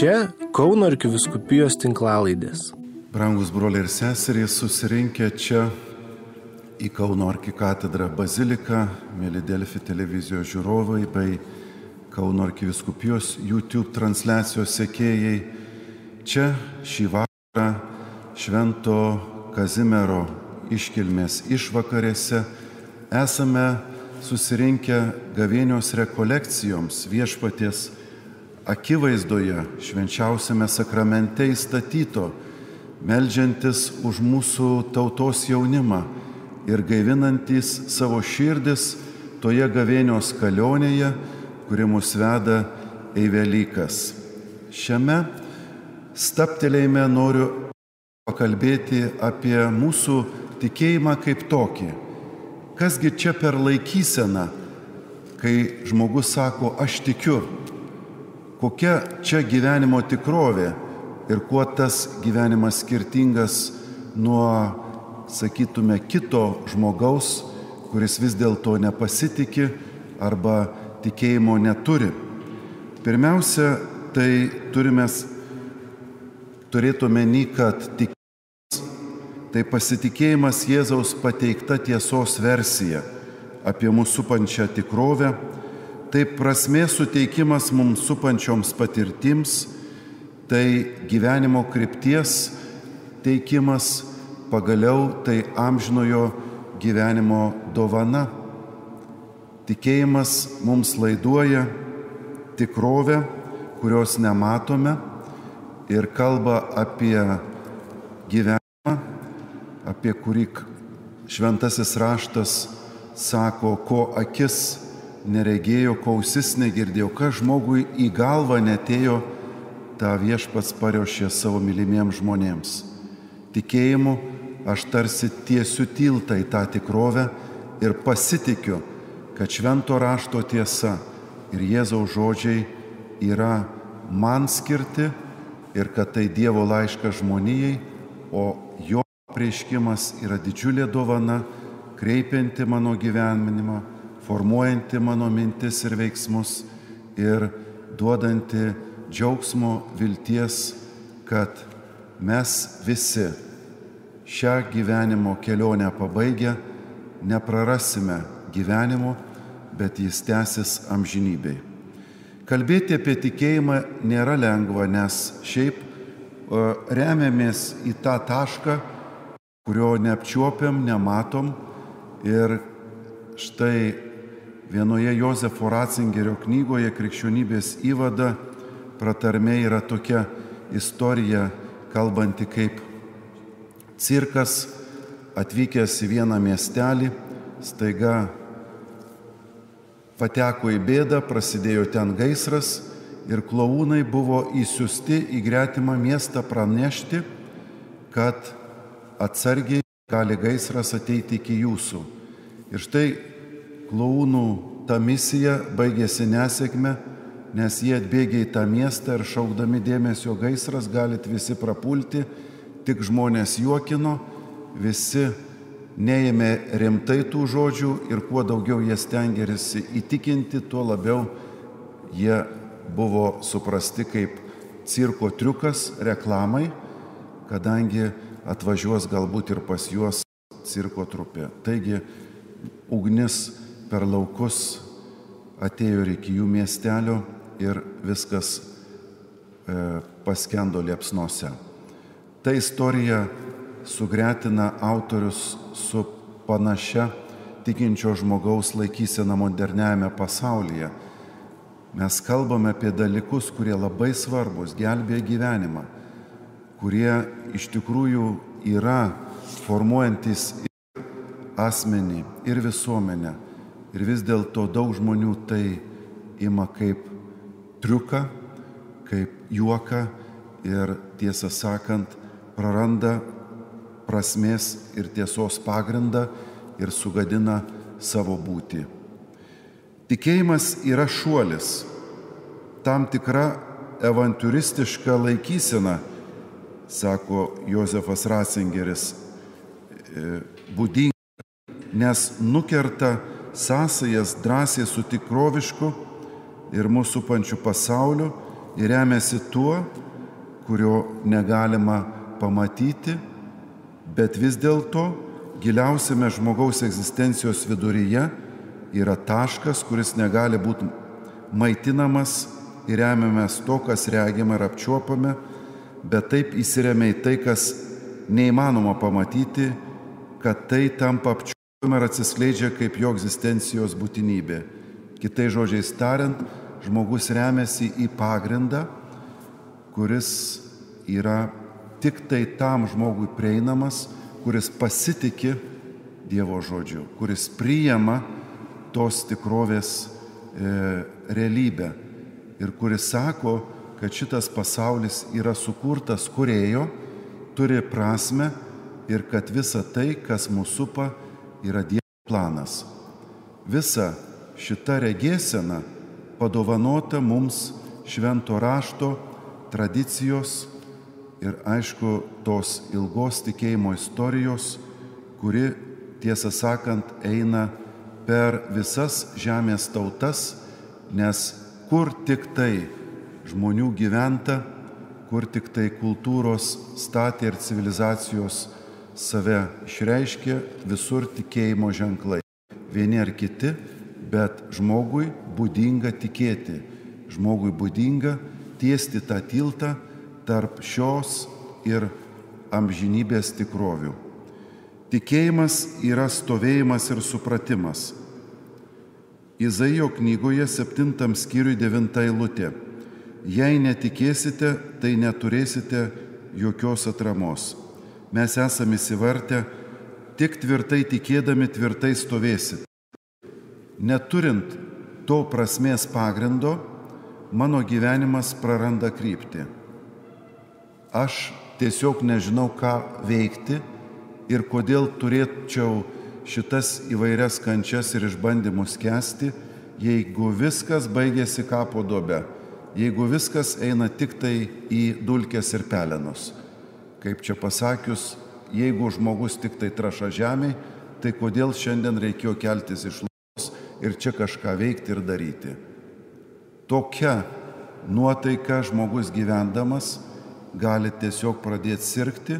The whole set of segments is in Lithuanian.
Čia Kauno arkiviskupijos tinklalaidės. Brangus broliai ir seserys susirinkę čia į Kauno arkikatedrą baziliką, mėly Delfi televizijos žiūrovai bei Kauno arkiviskupijos YouTube transliacijos sekėjai. Čia šį vakarą Švento Kazimiero iškilmės išvakarėse esame susirinkę gavėnios rekolekcijoms viešpaties akivaizdoje švenčiausiame sakramente įstatyto, melžiantis už mūsų tautos jaunimą ir gaivinantis savo širdis toje gavėnios kelionėje, kuri mus veda į Velykas. Šiame staptelėjime noriu pakalbėti apie mūsų tikėjimą kaip tokį. Kasgi čia per laikyseną, kai žmogus sako, aš tikiu, kokia čia gyvenimo tikrovė ir kuo tas gyvenimas skirtingas nuo, sakytume, kito žmogaus, kuris vis dėlto nepasitikė arba tikėjimo neturi. Pirmiausia, tai turime turėti omeny, kad tik tai pasitikėjimas Jėzaus pateikta tiesos versija apie mūsų supančią tikrovę, tai prasmė suteikimas mums supančioms patirtims, tai gyvenimo krypties teikimas, pagaliau tai amžinojo gyvenimo dovana. Tikėjimas mums laiduoja tikrovę, kurios nematome ir kalba apie gyvenimą, apie kurį šventasis raštas sako, ko akis neregėjo, ko ausis negirdėjo, kas žmogui į galvą netėjo, tą viešpats pariošė savo mylimiems žmonėms. Tikėjimu aš tarsi tiesiu tiltą į tą tikrovę ir pasitikiu, kad švento rašto tiesa ir Jėzaus žodžiai yra man skirti ir kad tai Dievo laiškas žmonijai, o jo prieškimas yra didžiulė dovana, kreipianti mano gyvenimą, formuojanti mano mintis ir veiksmus ir duodanti džiaugsmo vilties, kad mes visi šią gyvenimo kelionę pabaigę neprarasime gyvenimo, bet jis tęsis amžinybei. Kalbėti apie tikėjimą nėra lengva, nes šiaip remiamės į tą tašką, kurio neapčiuopiam, nematom. Ir štai vienoje Jozefo Ratzingerio knygoje Krikščionybės įvada pratarmė yra tokia istorija, kalbanti kaip cirkas atvykęs į vieną miestelį, staiga pateko į bėdą, prasidėjo ten gaisras ir klaunai buvo įsiusti į gretimą miestą pranešti, kad atsargiai gali gaisras ateiti iki jūsų. Ir štai klaunų ta misija baigėsi nesėkme, nes jie atbėgė į tą miestą ir šaukdami dėmesio gaisras galit visi prapulti, tik žmonės juokino, visi neėmė rimtai tų žodžių ir kuo daugiau jie stengiasi įtikinti, tuo labiau jie buvo suprasti kaip cirko triukas reklamai, kadangi atvažiuos galbūt ir pas juos cirko trupė. Taigi ugnis per laukus atėjo ir iki jų miestelio ir viskas e, paskendo liepsnose. Ta istorija sugretina autorius su panašia tikinčio žmogaus laikysena moderniajame pasaulyje. Mes kalbame apie dalykus, kurie labai svarbus, gelbėja gyvenimą, kurie iš tikrųjų yra formuojantis ir asmenį, ir visuomenę. Ir vis dėlto daug žmonių tai ima kaip triuką, kaip juoką ir tiesą sakant praranda prasmės ir tiesos pagrindą ir sugadina savo būtį. Tikėjimas yra šuolis, tam tikra avantūristiška laikysena, sako Josefas Ratzingeris, e, būdinga, nes nukerta sąsajas drąsiai su tikrovišku ir mūsų pančių pasauliu ir remiasi tuo, kurio negalima pamatyti, bet vis dėlto giliausiame žmogaus egzistencijos viduryje yra taškas, kuris negali būti maitinamas ir remiamės to, kas regime ir apčiuopame, bet taip įsiremia į tai, kas neįmanoma pamatyti, kad tai tampa apčiuopama ir atsiskleidžia kaip jo egzistencijos būtinybė. Kitai žodžiais tariant, žmogus remiasi į pagrindą, kuris yra tik tai tam žmogui prieinamas, kuris pasitikė Dievo žodžiu, kuris priima tos tikrovės e, realybę ir kuris sako, kad šitas pasaulis yra sukurtas kurėjo, turi prasme ir kad visa tai, kas mūsų supa, yra Dievo planas. Visa šita regėsena padovanota mums švento rašto tradicijos ir aišku tos ilgos tikėjimo istorijos, kuri tiesą sakant eina per visas žemės tautas, nes kur tik tai žmonių gyventa, kur tik tai kultūros statė ir civilizacijos save išreiškė, visur tikėjimo ženklai. Vieni ar kiti, bet žmogui būdinga tikėti, žmogui būdinga tiesti tą tiltą, tarp šios ir amžinybės tikrovių. Tikėjimas yra stovėjimas ir supratimas. Izaijo knygoje 7 skyriui 9 eilutė. Jei netikėsite, tai neturėsite jokios atramos. Mes esame įsivartę, tik tvirtai tikėdami tvirtai stovėsite. Neturint to prasmės pagrindo, mano gyvenimas praranda kryptį aš tiesiog nežinau, ką veikti ir kodėl turėčiau šitas įvairias kančias ir išbandymus kesti, jeigu viskas baigėsi kapo dobe, jeigu viskas eina tik tai į dulkes ir pelenus. Kaip čia pasakius, jeigu žmogus tik tai traša žemė, tai kodėl šiandien reikėjo keltis iš lovos ir čia kažką veikti ir daryti. Tokia nuotaika žmogus gyvendamas gali tiesiog pradėti sirgti,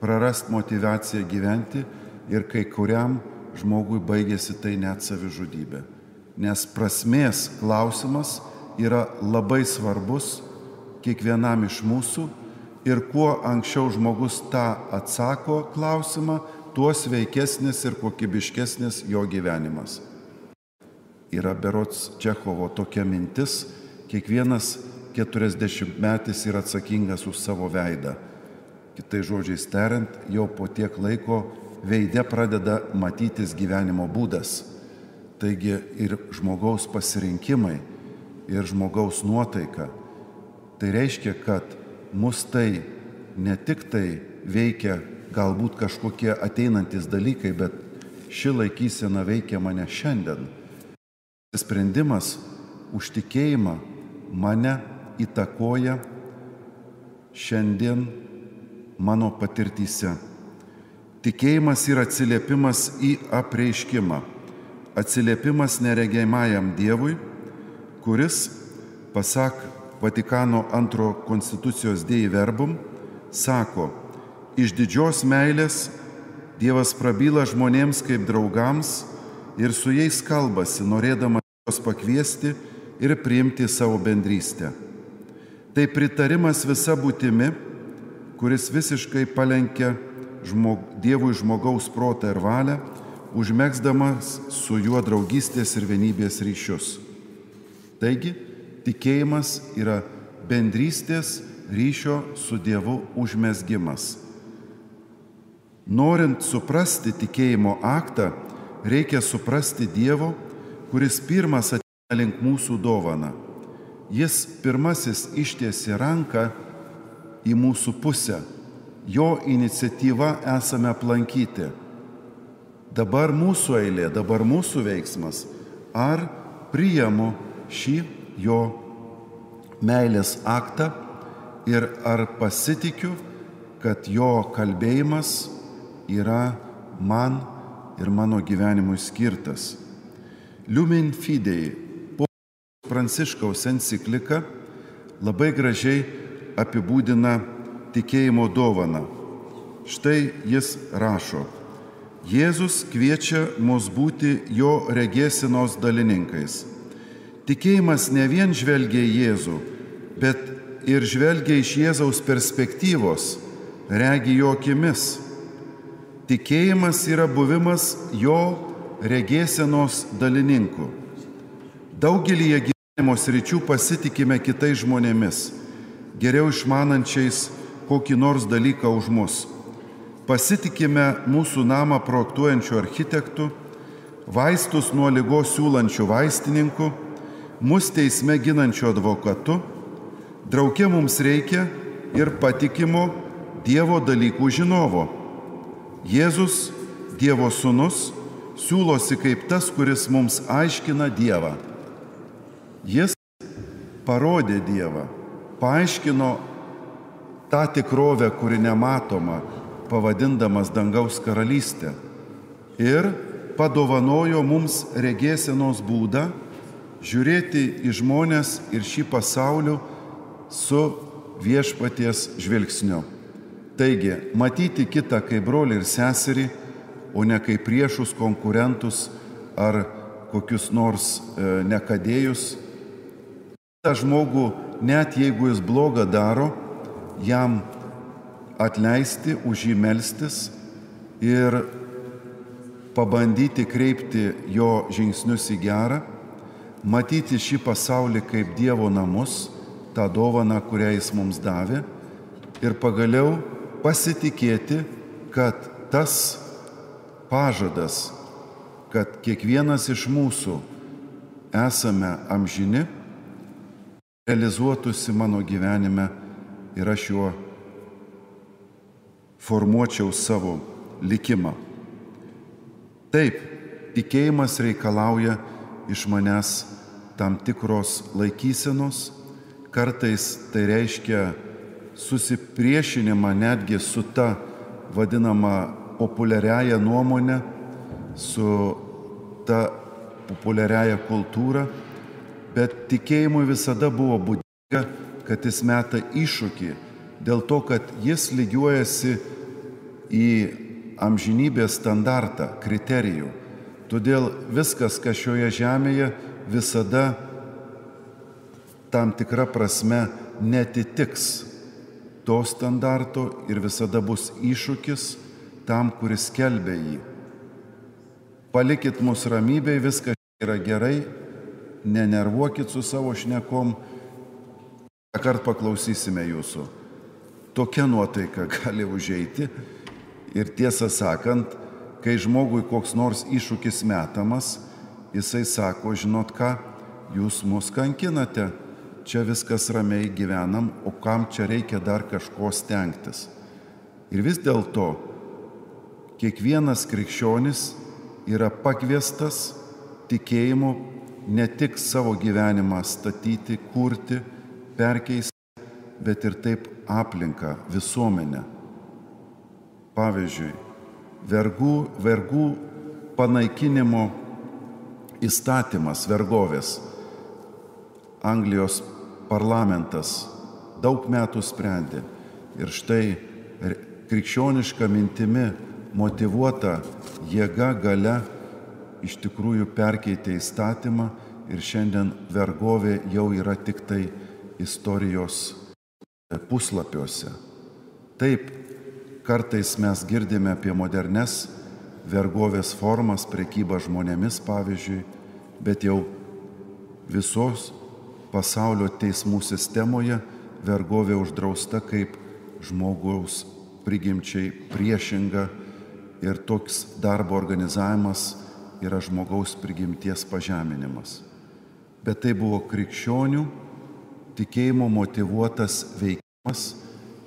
prarasti motivaciją gyventi ir kai kuriam žmogui baigėsi tai net savižudybė. Nes prasmės klausimas yra labai svarbus kiekvienam iš mūsų ir kuo anksčiau žmogus tą atsako klausimą, tuo sveikesnis ir kokybiškesnis jo gyvenimas. Yra berots Čechovo tokia mintis, kiekvienas 40 metais yra atsakingas už savo veidą. Kitai žodžiais tariant, jau po tiek laiko veidė pradeda matytis gyvenimo būdas. Taigi ir žmogaus pasirinkimai, ir žmogaus nuotaika. Tai reiškia, kad mus tai ne tik tai veikia galbūt kažkokie ateinantis dalykai, bet ši laikysena veikia mane šiandien. Sprendimas už tikėjimą mane įtakoja šiandien mano patirtyse. Tikėjimas yra atsiliepimas į apreiškimą, atsiliepimas neregėjimajam Dievui, kuris, pasak Vatikano antro konstitucijos dėjai verbum, sako, iš didžios meilės Dievas prabyla žmonėms kaip draugams ir su jais kalbasi, norėdamas juos pakviesti ir priimti savo bendrystę. Tai pritarimas visa būtimi, kuris visiškai palenkia žmog, Dievui žmogaus protą ir valią, užmėgsdamas su juo draugystės ir vienybės ryšius. Taigi, tikėjimas yra bendrystės ryšio su Dievu užmėsgymas. Norint suprasti tikėjimo aktą, reikia suprasti Dievo, kuris pirmas ateina link mūsų dovaną jis pirmasis ištiesi ranką į mūsų pusę. Jo iniciatyva esame aplankyti. Dabar mūsų eilė, dabar mūsų veiksmas. Ar priimu šį jo meilės aktą ir ar pasitikiu, kad jo kalbėjimas yra man ir mano gyvenimui skirtas. Lumin Fidei Pranciškaus enciklika labai gražiai apibūdina tikėjimo dovaną. Štai jis rašo. Jėzus kviečia mus būti jo regėsinos dalininkais. Tikėjimas ne vien žvelgia į Jėzų, bet ir žvelgia iš Jėzaus perspektyvos, regi jo akimis. Tikėjimas yra buvimas jo regėsenos dalininku. Daugelį gyvenimo sričių pasitikime kitais žmonėmis, geriau išmanančiais kokį nors dalyką už mus pasitikime mūsų namą projektuojančių architektų, vaistus nuo lygos siūlančių vaistininku, mus teisme ginančių advokatu, draugė mums reikia ir patikimo Dievo dalykų žinovo. Jėzus, Dievo sūnus, siūlosi kaip tas, kuris mums aiškina Dievą. Jis parodė Dievą, paaiškino tą tikrovę, kuri nematoma, pavadindamas dangaus karalystę ir padovanojo mums regėsenos būdą žiūrėti į žmonės ir šį pasaulį su viešpaties žvilgsniu. Taigi, matyti kitą kaip brolį ir seserį, o ne kaip priešus, konkurentus ar kokius nors e, nekadėjus. Ta žmogų, net jeigu jis blogą daro, jam atleisti, už jį melstis ir pabandyti kreipti jo žingsnius į gerą, matyti šį pasaulį kaip Dievo namus, tą dovaną, kurią jis mums davė ir pagaliau pasitikėti, kad tas pažadas, kad kiekvienas iš mūsų esame amžini, realizuotųsi mano gyvenime ir aš juo formuočiau savo likimą. Taip, tikėjimas reikalauja iš manęs tam tikros laikysenos, kartais tai reiškia susipriešinimą netgi su ta vadinama populiariaja nuomonė, su ta populiariaja kultūra, bet tikėjimui visada buvo būdinga, kad jis meta iššūkį dėl to, kad jis lygiuojasi į amžinybės standartą, kriterijų. Todėl viskas, kas šioje žemėje, visada tam tikra prasme netitiks to standarto ir visada bus iššūkis tam, kuris kelbė jį. Palikit mus ramybėj, viskas yra gerai, nenervuokit su savo šnekom, kart paklausysime jūsų tokia nuotaika gali užeiti. Ir tiesą sakant, kai žmogui koks nors iššūkis metamas, jisai sako, žinot ką, jūs mus kankinate, čia viskas ramiai gyvenam, o kam čia reikia dar kažko stengtis. Ir vis dėlto kiekvienas krikščionis yra pakviestas tikėjimu ne tik savo gyvenimą statyti, kurti, perkeisti, bet ir taip aplinką, visuomenę. Pavyzdžiui, vergų, vergų panaikinimo įstatymas vergovės. Anglijos parlamentas daug metų sprendė. Ir štai krikščioniška mintimi motivuota jėga gale iš tikrųjų perkeitė įstatymą ir šiandien vergovė jau yra tik tai istorijos puslapiuose. Taip, kartais mes girdime apie modernes vergovės formas, prekybą žmonėmis pavyzdžiui, bet jau visos pasaulio teismų sistemoje vergovė uždrausta kaip žmogaus prigimčiai priešinga ir toks darbo organizavimas yra žmogaus prigimties pažeminimas. Bet tai buvo krikščionių tikėjimo motivuotas veikimas,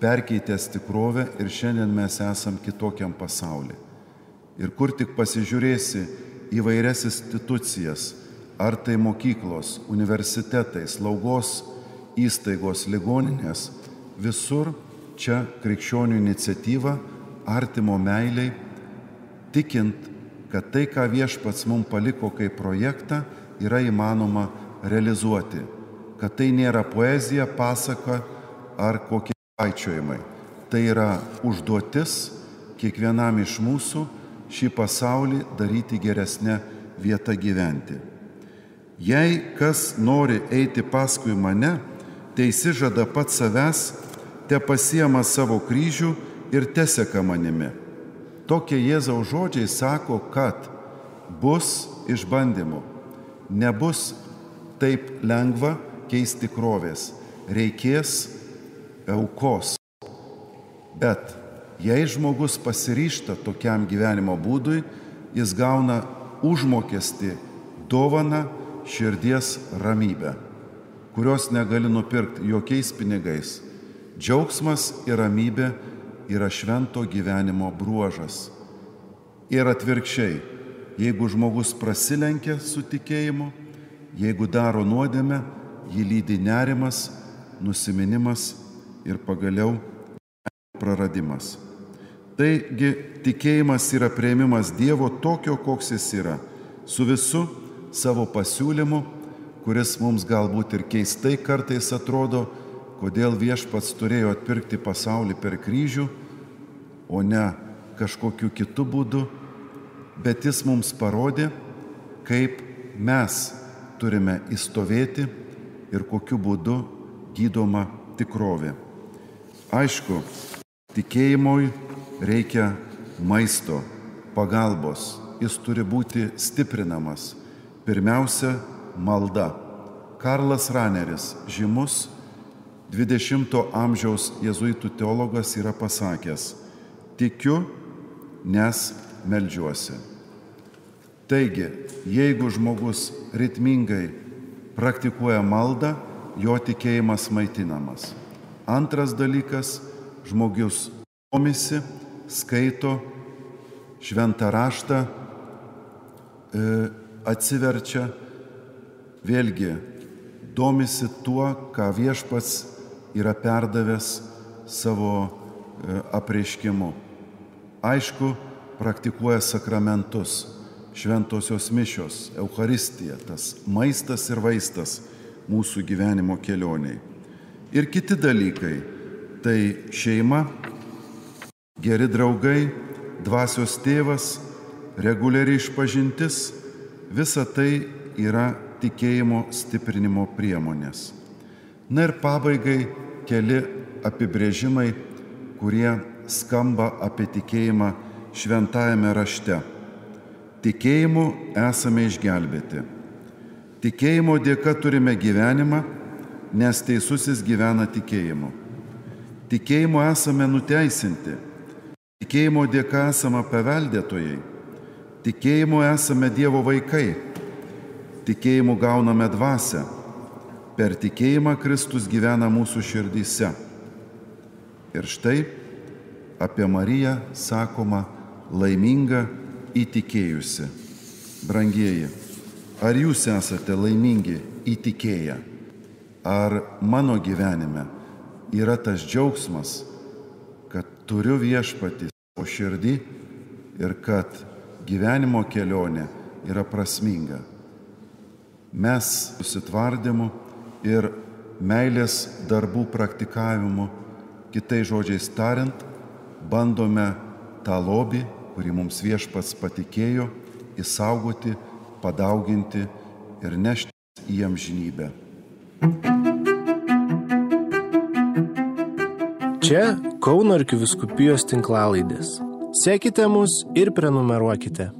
perkeitęs tikrovę ir šiandien mes esam kitokiam pasauliu. Ir kur tik pasižiūrėsi įvairias institucijas, ar tai mokyklos, universitetai, slaugos įstaigos, ligoninės, visur čia krikščionių iniciatyva, artimo meiliai, tikint, kad tai, ką viešpats mums paliko kaip projektą, yra įmanoma realizuoti kad tai nėra poezija, pasaka ar kokie aičiojimai. Tai yra užduotis kiekvienam iš mūsų šį pasaulį daryti geresnę vietą gyventi. Jei kas nori eiti paskui mane, teisi žada pat savęs, te pasiema savo kryžių ir teseka manimi. Tokie Jėzaus žodžiai sako, kad bus išbandymų. Nebus taip lengva keisti krovės. Reikės aukos. Bet jei žmogus pasiryšta tokiam gyvenimo būdui, jis gauna užmokesti, dovana širdies ramybę, kurios negali nupirkti jokiais pinigais. Džiaugsmas ir ramybė yra švento gyvenimo bruožas. Ir atvirkščiai, Jeigu žmogus prasilenkia su tikėjimu, jeigu daro nuodėmę, jį lydi nerimas, nusiminimas ir pagaliau praradimas. Taigi tikėjimas yra prieimimas Dievo tokio, koks jis yra, su visu savo pasiūlymu, kuris mums galbūt ir keistai kartais atrodo, kodėl viešpats turėjo atpirkti pasaulį per kryžių, o ne kažkokiu kitu būdu bet jis mums parodė, kaip mes turime įstovėti ir kokiu būdu gydoma tikrovė. Aišku, tikėjimui reikia maisto, pagalbos, jis turi būti stiprinamas. Pirmiausia, malda. Karlas Raneris, žymus 20-ojo amžiaus jėzuitų teologas, yra pasakęs, tikiu, nes melžiuosi. Taigi, jeigu žmogus ritmingai praktikuoja maldą, jo tikėjimas maitinamas. Antras dalykas, žmogus domisi, skaito šventą raštą, e, atsiverčia, vėlgi domisi tuo, ką viešpats yra perdavęs savo e, apreiškimu. Aišku, praktikuoja sakramentus šventosios mišios, Euharistija, tas maistas ir vaistas mūsų gyvenimo kelioniai. Ir kiti dalykai - tai šeima, geri draugai, dvasios tėvas, reguliari išpažintis - visa tai yra tikėjimo stiprinimo priemonės. Na ir pabaigai keli apibrėžimai, kurie skamba apie tikėjimą šventajame rašte Tikėjimu esame išgelbėti. Tikėjimo dėka turime gyvenimą, nes teisusis gyvena tikėjimu. Tikėjimu esame nuteisinti. Tikėjimo dėka esame paveldėtojai. Tikėjimu esame Dievo vaikai. Tikėjimu gauname dvasę. Per tikėjimą Kristus gyvena mūsų širdyse. Ir štai apie Mariją sakoma laiminga įtikėjusi. Brangieji, ar jūs esate laimingi įtikėję? Ar mano gyvenime yra tas džiaugsmas, kad turiu viešpatį savo širdį ir kad gyvenimo kelionė yra prasminga? Mes susitvardymu ir meilės darbų praktikavimu, kitai žodžiais tariant, bandome tą lobį kurį mums viešpats patikėjo, įsaugoti, padauginti ir nešti į amžinybę. Čia Kauno arkiviskupijos tinklalaidės. Sekite mus ir prenumeruokite.